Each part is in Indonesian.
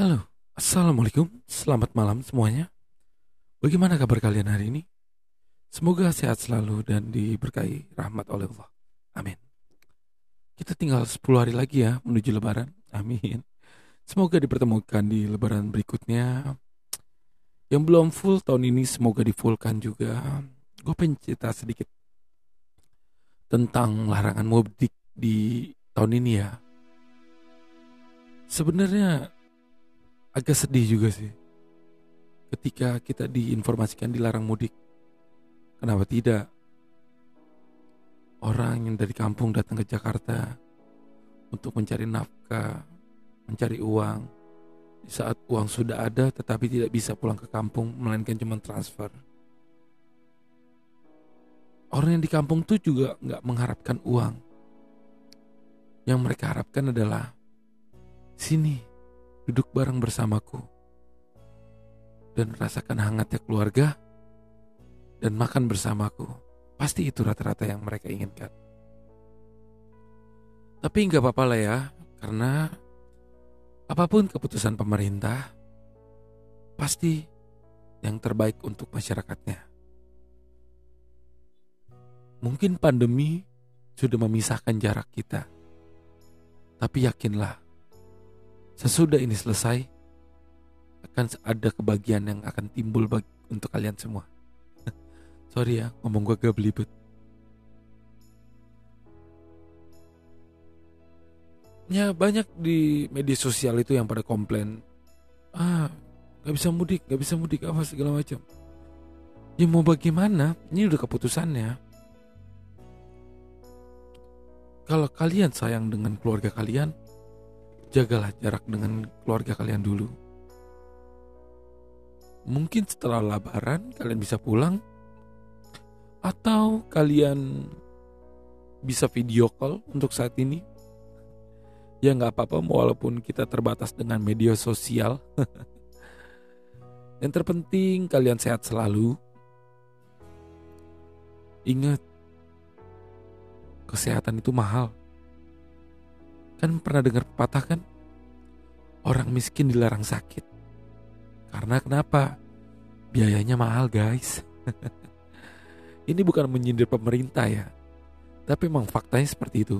Halo, Assalamualaikum, selamat malam semuanya. Bagaimana kabar kalian hari ini? Semoga sehat selalu dan diberkahi rahmat oleh Allah. Amin. Kita tinggal 10 hari lagi ya menuju lebaran. Amin. Semoga dipertemukan di lebaran berikutnya. Yang belum full tahun ini semoga difullkan juga. Gue pengen cerita sedikit tentang larangan mudik di tahun ini ya. Sebenarnya agak sedih juga sih ketika kita diinformasikan dilarang mudik. Kenapa tidak? Orang yang dari kampung datang ke Jakarta untuk mencari nafkah, mencari uang. Di saat uang sudah ada tetapi tidak bisa pulang ke kampung melainkan cuma transfer. Orang yang di kampung tuh juga nggak mengharapkan uang. Yang mereka harapkan adalah sini duduk bareng bersamaku dan rasakan hangatnya keluarga dan makan bersamaku. Pasti itu rata-rata yang mereka inginkan. Tapi nggak apa-apa lah ya, karena apa pun keputusan pemerintah, pasti yang terbaik untuk masyarakatnya. Mungkin pandemi sudah memisahkan jarak kita, tapi yakinlah Sesudah ini selesai, akan ada kebahagiaan yang akan timbul bagi, untuk kalian semua. Sorry ya, ngomong gue gak belibet. Ya banyak di media sosial itu yang pada komplain, ah gak bisa mudik, gak bisa mudik apa segala macam. Ya mau bagaimana? Ini udah keputusannya. Kalau kalian sayang dengan keluarga kalian, jagalah jarak dengan keluarga kalian dulu. Mungkin setelah lebaran kalian bisa pulang atau kalian bisa video call untuk saat ini. Ya nggak apa-apa walaupun kita terbatas dengan media sosial. Yang terpenting kalian sehat selalu. Ingat, kesehatan itu mahal. Kan pernah dengar pepatah kan? Orang miskin dilarang sakit. Karena kenapa? Biayanya mahal guys. Ini bukan menyindir pemerintah ya. Tapi memang faktanya seperti itu.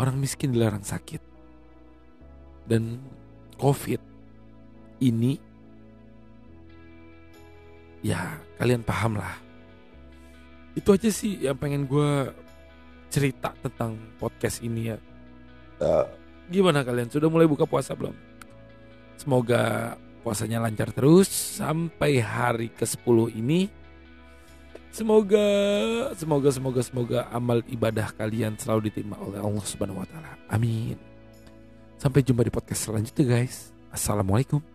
Orang miskin dilarang sakit. Dan COVID ini ya kalian paham lah. Itu aja sih yang pengen gue cerita tentang podcast ini ya Uh, gimana kalian? Sudah mulai buka puasa belum? Semoga puasanya lancar terus sampai hari ke-10 ini. Semoga semoga semoga semoga amal ibadah kalian selalu diterima oleh Allah Subhanahu wa taala. Amin. Sampai jumpa di podcast selanjutnya guys. Assalamualaikum.